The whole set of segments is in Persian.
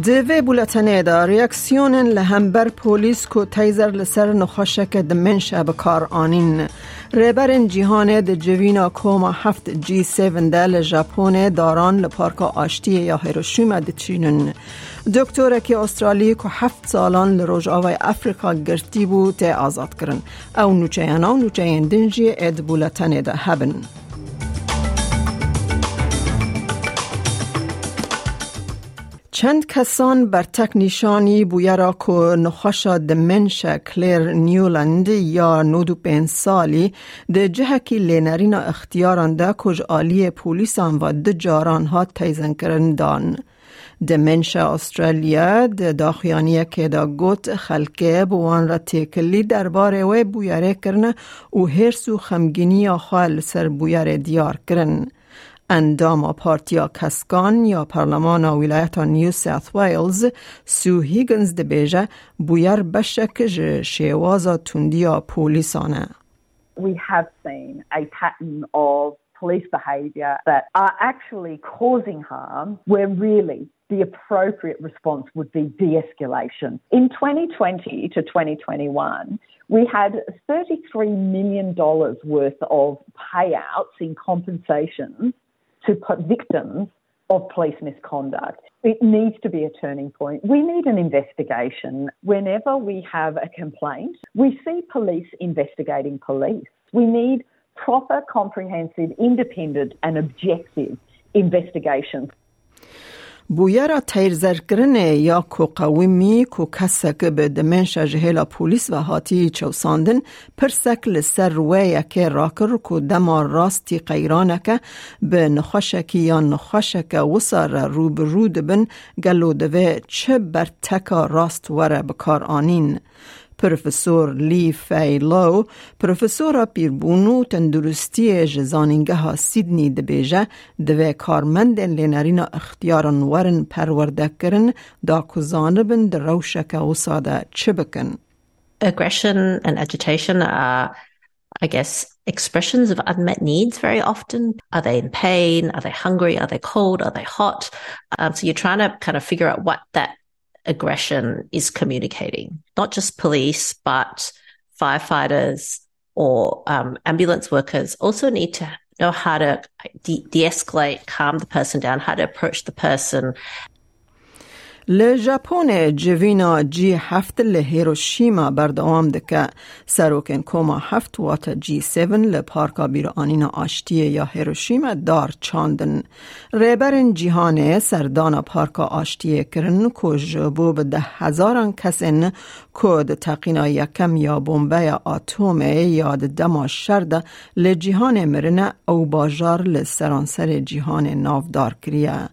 دوی بولتنه دا ریاکسیون لهمبر پولیس کو تیزر لسر نخوشک دمنش بکار آنین. ریبر جیهان د جوینا کوما هفت جی سیون دل ژاپن داران لپارک آشتی یا هیروشیما دچینن دکتر که استرالی که هفت سالان لروج آوای افریقا گرتی بود ته آزاد کرن. او نوچه انا نوچه دنجی اد بولتنه دا هبن. چند کسان بر تک نشانی بویرا که نخوشا دمنش کلیر نیولند یا نودو پین سالی ده جهکی لینرین اختیاران ده کج آلی پولیسان و ده جاران ها تیزن کرن دان. دمنش استرالیا ده داخیانی که دا گوت خلکه بوان را تکلی درباره و بویره کرن و هرس و خمگینی آخوال سر بویره دیار کرن. اندام پارتیا کسکان یا پارلمان ولایت نیو ساوت ویلز سو هیگنز بیجه بویر بشک شیوازا تندیا پولیسانه We have seen a pattern of police behaviour that are actually causing harm where really the appropriate response would be de-escalation. In 2020 to 2021, we had $33 million worth of payouts in compensations to put victims of police misconduct. It needs to be a turning point. We need an investigation. Whenever we have a complaint, we see police investigating police. We need proper, comprehensive, independent, and objective investigations بویرا کرنه یا کو قویمی کو کسک به دمنش جهلا پولیس و هاتی چوساندن پرسک لسر که راکر کو دما راستی قیرانک به نخوشکی یا نخوشک وسار رو به رو دبن گلو دوه چه بر تکا راست وره بکار آنین. پروفسور لی فیلو پروفسور پیربونو تندرستی جزانینگه ها سیدنی دبیجه دوی کارمند لینرین اختیارن ورن پرورده کرن دا کزانبن در روشک و ساده چه بکن؟ Aggression and agitation are, I guess, expressions of unmet needs very often. Are they in pain? Are they hungry? Are they cold? Are they hot? Um, so you're trying to kind of figure out what that aggression is communicating. Not just police, but firefighters or um, ambulance workers also need to know how to de escalate, calm the person down, how to approach the person, لژاپن جوینا جی هفت لهیروشیما بردوام دکه سروکن کوما هفت وات جی سیون لپارکا بیر آنینا آشتی یا هیروشیما دار چاندن. ریبرن جیهان سردانا پارکا آشتی کرن که جبو به ده هزاران کسین کود تقینا یکم یا بومبه آتوم یا دما شرده لجیهان مرنه او باجار لسرانسر جیهان نافدار کریه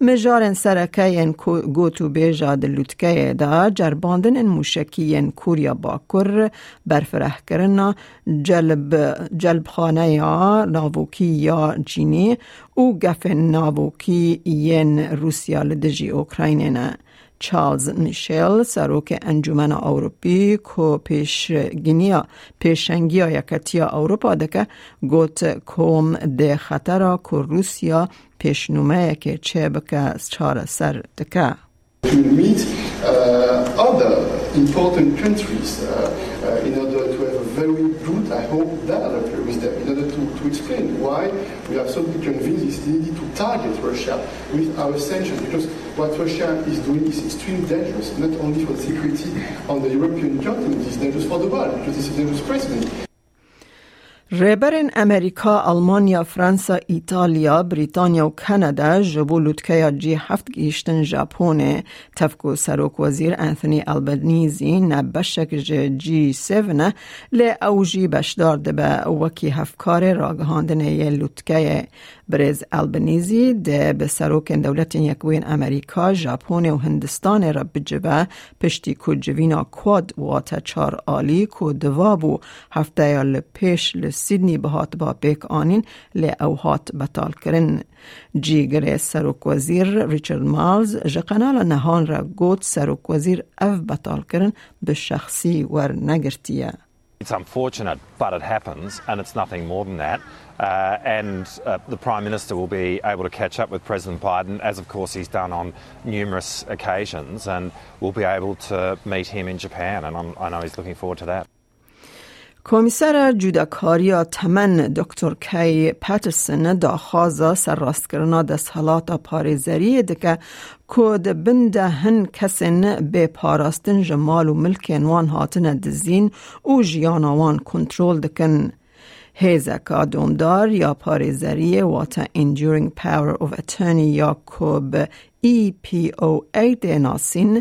مجارن سرکه ین گوتو بیجا دلوتکه دا جرباندن ان موشکی ین کوریا باکر برفره کرنا جلب, جلب خانه یا ناووکی یا جینی او گف ناووکی ین روسیا لدجی اوکراین نه چارلز نیشل سروک انجمن اروپی کو پیش گینیا پیشنگیا یکتیا اروپا دکه گوت کوم ده خطر کو روسیا پیشنومه یک چه بک از چار سر دکه uh, Why we are so convinced it's needed to target Russia with our sanctions? Because what Russia is doing is extremely dangerous, not only for the security on the European continent, it's dangerous for the world, because it's a dangerous president. ریبرن امریکا، آلمانیا، فرانسا، ایتالیا، بریتانیا و کانادا جبو لوتکیا جی هفت گیشتن ژاپن تفکو سروک وزیر انثونی البنیزی نبشک جی سیونه لی اوجی بشدار به وکی هفکار راگهاندن یه لوتکه برز البنیزی ده به سروک دولت یکوین امریکا، ژاپن و هندستان را بجبه پشتی کو جوینا کواد واتا چار آلی کو دوابو هفته یا پیش سیدنی بهات با پیک آنین لی او هات بطال کرن جیگر سروک وزیر ریچارد مالز جقنال نهان را گوت سروک وزیر اف بطال کرن به شخصی ور نگرتیه It's unfortunate, but it happens, and it's nothing more than that. Uh, and uh, the Prime Minister will be able to catch up with President Biden, as of course he's done on numerous occasions, and we'll be able to meet him in Japan, and I'm, I know he's looking forward to that. کمیسر جودکاری تمن دکتر کی پاترسن دا خوازا سر راست کرنا دست حالات پارێزەریە دکە کۆ بنده هن کسن به پاراستن جمال و ملکێن وان هاتنە دزین و ژیاناوان کنترل دکن. هیزکا دومدار یا پارێزەریە واتە Enduring Power of Attorney یا کۆب EPOA دێناسین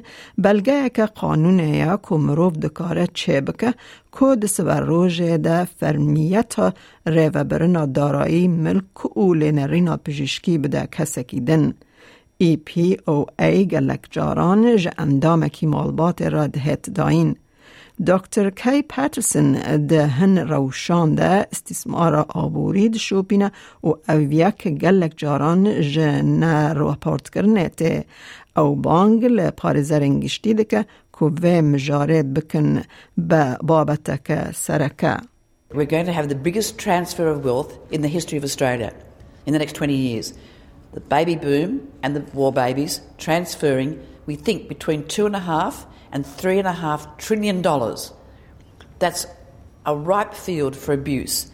بەلگەیەکە قانونەیە کو مرۆڤ دکارە چێ بکە کۆ دسبەر ڕۆژێدا فەرمیەتە ڕێڤەبرنا دارایی ملک و لێنەڕینا پزیشکی بدە کەسێکی دن. EPOA گەلک جاران ژە ئەندامێکی مالبات را دهێت داین. دکتر کی پاترسن ده هن روشان ده استثمار آبوری ده شوپینه و اویک گلک جاران جن راپورت کرنه ته او بانگ لپارزرنگشتی ده که کوه مجارد بکن به بابتک سرکه We're going to have the biggest transfer of wealth in the history of Australia in the next 20 years. The baby boom and the war babies transferring, we think, between two and a half and three and a half trillion dollars. That's a ripe field for abuse.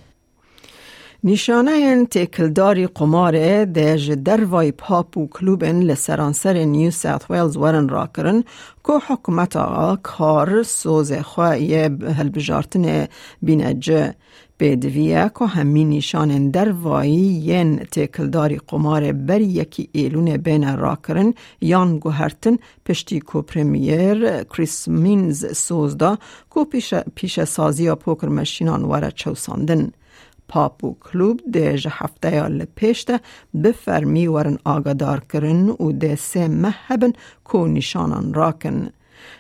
نیشانه تکلداری قماره ده جدروای پاپ و کلوبن لسرانسر نیو ساوت ویلز ورن را کرن که حکومت آقا کار سوز خواهی هلبجارتن بینجه بدویه که نشان در وایی ین تکلداری قمار بری یکی ایلون بین را کرن یان گوهرتن پشتی کو پریمیر کریس مینز سوزدا کو پیش, پیش سازی پوکر مشینان وره چوساندن. پاپو کلوب ده جه هفته یا لپیشته بفرمی ورن آگادار کرن و ده سه مهبن کو نشانان راکن.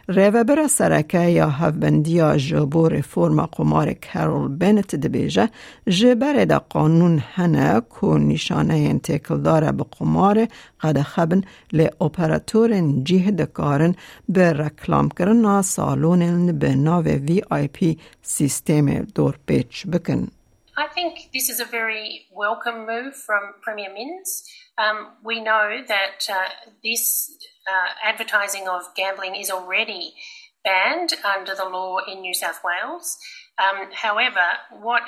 ریوبر سرکه یا هفبندیا جبو رفورم قمار کارول بنت دبیجه جبر دا قانون هنه کو نشانه انتکل داره به قمار قد خبن لی اپراتور جیه دکارن به رکلام کرنا سالون به ناو وی آی پی سیستم دور پیچ بکن. I think this is a very welcome move from Premier Minns. Um, we know that uh, this uh, advertising of gambling is already banned under the law in New South Wales. Um, however, what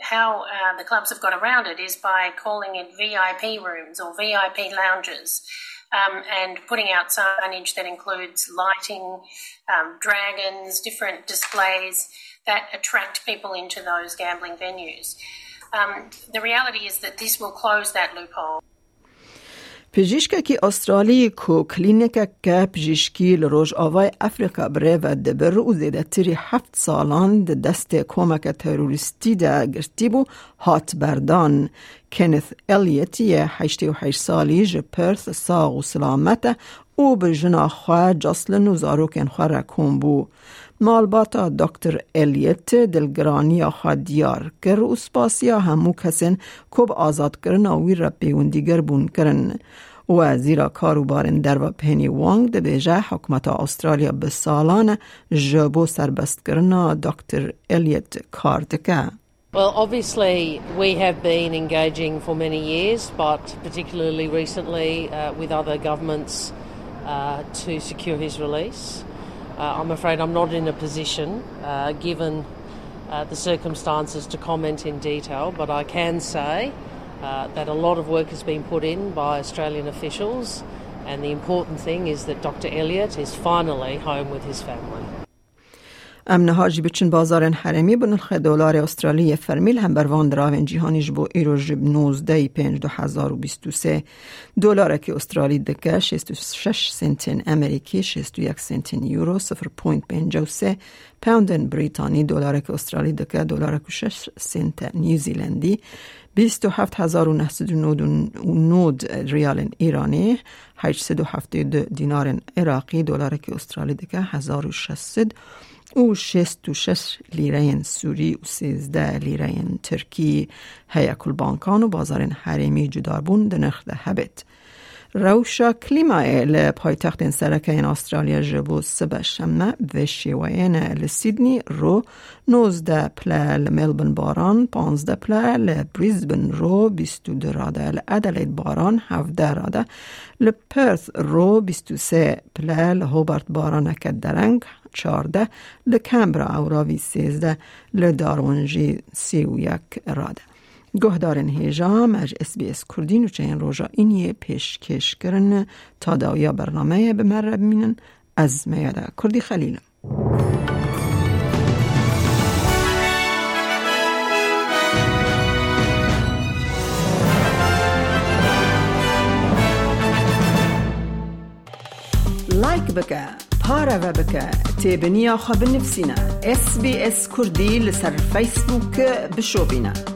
how uh, the clubs have got around it is by calling it VIP rooms or VIP lounges. Um, and putting out signage that includes lighting, um, dragons, different displays that attract people into those gambling venues. Um, the reality is that this will close that loophole. پزیشکێکی ئوسترالی کو کلینیکەکە پزیشکی لە ڕۆژ ئاوای ئەفریقا برێڤە دەبر و زێدەتری هەفت ساڵان دە دەستێ کۆمەکە تەروریستیدا گرتی بوو هات بەردان. کێنث ئەلیەتیە هەشتی و هەش ساڵی ژە پرث ساغ و سلامەتە و بە ژناخوا جەسلن و زارۆکێن خوارە کۆم بوو. مالباتا دکتر الیت دلگرانی خوا دیار کر و سپاسیا همو کسین کب آزاد کرن آوی را پیوندیگر بون کرن. و زیرا کاروبارن در و پینی وانگ ده بیجه حکمت استرالیا به سالان جبو سربست کرنا دکتر الیت کاردکه. Well, obviously, we have been engaging for many years, but particularly recently uh, with other governments uh, to secure his release. Uh, I'm afraid I'm not in a position, uh, given uh, the circumstances, to comment in detail, but I can say that a lot of work has been put in by Australian officials, and the important thing is that Dr. Elliott is finally home with his family. ام نهاجی بچن بازار حرمی بن الخ دلار استرالی فرمیل هم بروان دراون جیهانی جبو ایرو جب 19 پنج دو هزار و بیستو سه دلار که استرالی دکه 66 سنتین امریکی 61 سنتین یورو 0.53 پوندن بریتانی دلار که استرالی دکه دلار که 6 سنت نیوزیلندی 27999 ریال ایرانی 872 دینار عراقی دلار که استرالی دکه 1600 و شست و شش لیره سوری و سیزده لیره ترکی هیا کل بانکان و بازار حریمی جداربون دنخ ده هبت. روشا کلیمای لپایتخت سرکه این استرالیا جبو سبه شمه و شیوین لسیدنی رو نوزده پله لملبن باران پانزده پله لبریزبن رو بیستو دراده لعدلید باران هفده راده لپرث رو بیستو سه پله لهوبرت باران اکد درنگ چارده لکمبرا اوراوی سیزده لدارونجی سی و یک راده گهدارن هیجا مج اس بی اس کردین و چین روژا اینیه پیشکش کرن تا داویا برنامه به مره بمینن از میاده کردی خلیلم لایک بکه پارە بکە تێبنییا خە بنفسینە SسBS کوردی لەسەر فیسبووکە بشۆبینە.